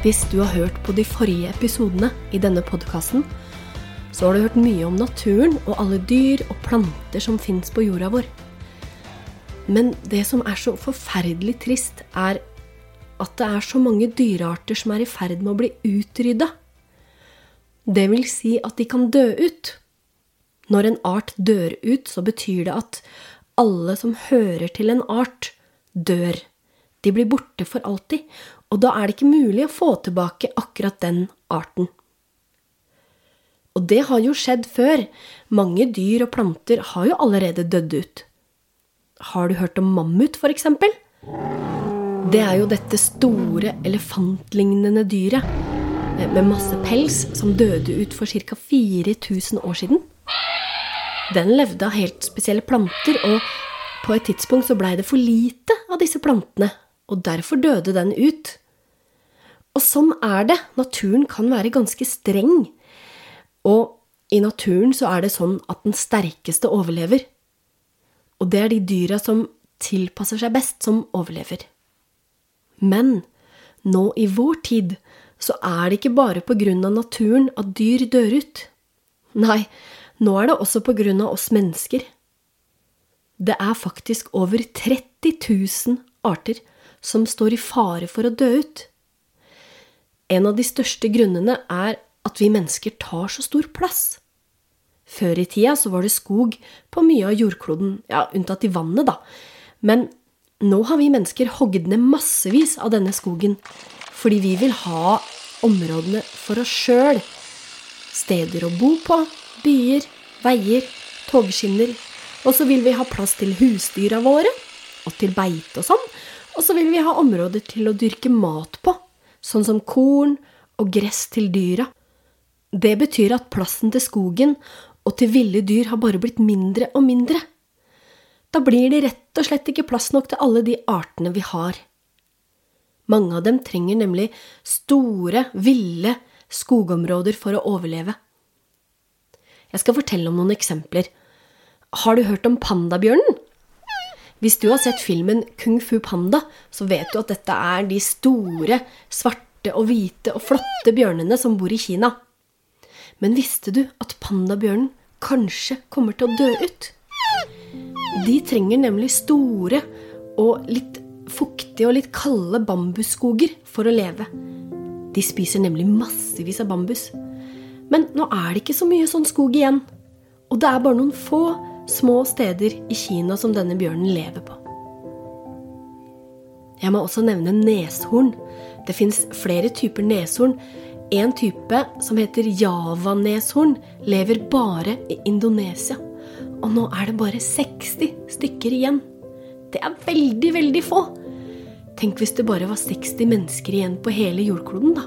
Hvis du har hørt på de forrige episodene i denne podkasten, så har du hørt mye om naturen og alle dyr og planter som fins på jorda vår. Men det som er så forferdelig trist, er at det er så mange dyrearter som er i ferd med å bli utrydda. Det vil si at de kan dø ut. Når en art dør ut, så betyr det at alle som hører til en art, dør. De blir borte for alltid, og da er det ikke mulig å få tilbake akkurat den arten. Og det har jo skjedd før. Mange dyr og planter har jo allerede dødd ut. Har du hørt om mammut, for eksempel? Det er jo dette store, elefantlignende dyret med masse pels som døde ut for ca. 4000 år siden. Den levde av helt spesielle planter, og på et tidspunkt så blei det for lite av disse plantene, og derfor døde den ut. Og sånn er det. Naturen kan være ganske streng. Og i naturen så er det sånn at den sterkeste overlever. Og det er de dyra som tilpasser seg best, som overlever. Men nå i vår tid så er det ikke bare på grunn av naturen at dyr dør ut. Nei, nå er det også på grunn av oss mennesker. Det er faktisk over 30 000 arter som står i fare for å dø ut. En av de største grunnene er at vi mennesker tar så stor plass. Før i tida så var det skog på mye av jordkloden, ja, unntatt i vannet, da. Men nå har vi mennesker hogd ned massevis av denne skogen fordi vi vil ha områdene for oss sjøl. Steder å bo på, byer, veier, togskinner. Og så vil vi ha plass til husdyra våre, og til beite og sånn. Og så vil vi ha områder til å dyrke mat på sånn som korn og gress til dyra. Det betyr at plassen til skogen og til ville dyr har bare blitt mindre og mindre. Da blir det rett og slett ikke plass nok til alle de artene vi har. Mange av dem trenger nemlig store, ville skogområder for å overleve. Jeg skal fortelle om noen eksempler. Har du hørt om pandabjørnen? Hvis du har sett filmen Kung Fu Panda, så vet du at dette er de store, svarte og hvite og flotte bjørnene som bor i Kina. Men visste du at pandabjørnen kanskje kommer til å dø ut? De trenger nemlig store og litt fuktige og litt kalde bambusskoger for å leve. De spiser nemlig massevis av bambus. Men nå er det ikke så mye sånn skog igjen. Og det er bare noen få små steder i Kina som denne bjørnen lever på. Jeg må også nevne neshorn. Det fins flere typer neshorn. En type som heter javaneshorn, lever bare i Indonesia. Og nå er det bare 60 stykker igjen. Det er veldig, veldig få. Tenk hvis det bare var 60 mennesker igjen på hele jordkloden, da.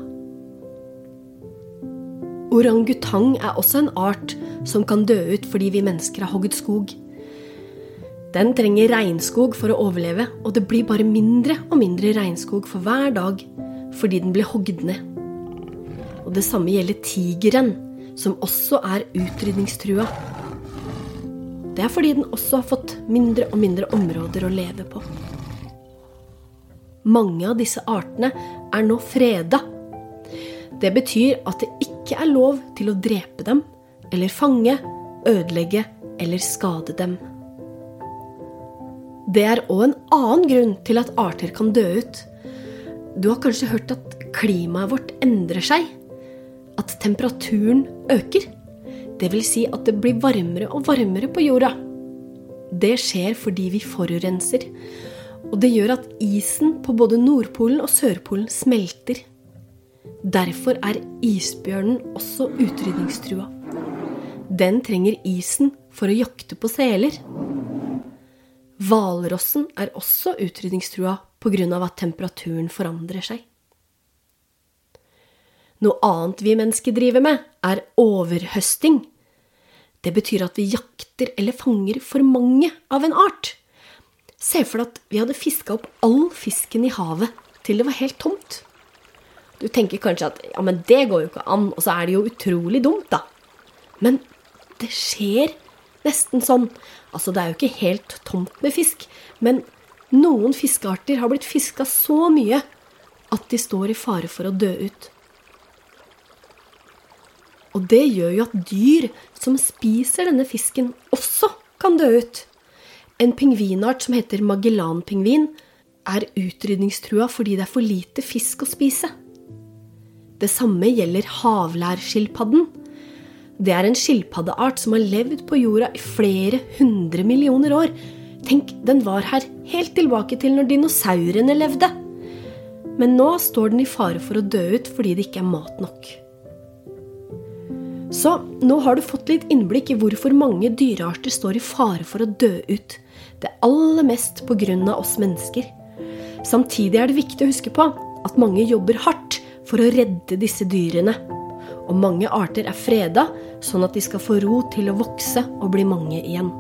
Orangutang er også en art som kan dø ut fordi vi mennesker har hogd skog. Den trenger regnskog for å overleve, og det blir bare mindre og mindre regnskog for hver dag fordi den blir hogd ned. Og det samme gjelder tigeren, som også er utrydningstrua. Det er fordi den også har fått mindre og mindre områder å leve på. Mange av disse artene er nå freda. Det betyr at det ikke er lov til å drepe dem eller fange, ødelegge eller skade dem. Det er òg en annen grunn til at arter kan dø ut. Du har kanskje hørt at klimaet vårt endrer seg? At temperaturen øker? Det vil si at det blir varmere og varmere på jorda. Det skjer fordi vi forurenser. Og det gjør at isen på både Nordpolen og Sørpolen smelter. Derfor er isbjørnen også utrydningstrua. Den trenger isen for å jakte på seler. Hvalrossen er også utrydningstrua pga. at temperaturen forandrer seg. Noe annet vi mennesker driver med, er overhøsting. Det betyr at vi jakter eller fanger for mange av en art. Se for deg at vi hadde fiska opp all fisken i havet til det var helt tomt. Du tenker kanskje at ja, men det går jo ikke an, og så er det jo utrolig dumt, da. Men det skjer nesten sånn. Altså, det er jo ikke helt tomt med fisk, men noen fiskearter har blitt fiska så mye at de står i fare for å dø ut. Og det gjør jo at dyr som spiser denne fisken, også kan dø ut. En pingvinart som heter magellanpingvin, er utrydningstrua fordi det er for lite fisk å spise. Det samme gjelder havlærskilpadden. Det er en skilpaddeart som har levd på jorda i flere hundre millioner år. Tenk, den var her helt tilbake til når dinosaurene levde. Men nå står den i fare for å dø ut fordi det ikke er mat nok. Så nå har du fått litt innblikk i hvorfor mange dyrearter står i fare for å dø ut. Det aller mest pga. oss mennesker. Samtidig er det viktig å huske på at mange jobber hardt for å redde disse dyrene. Og mange arter er freda, sånn at de skal få ro til å vokse og bli mange igjen.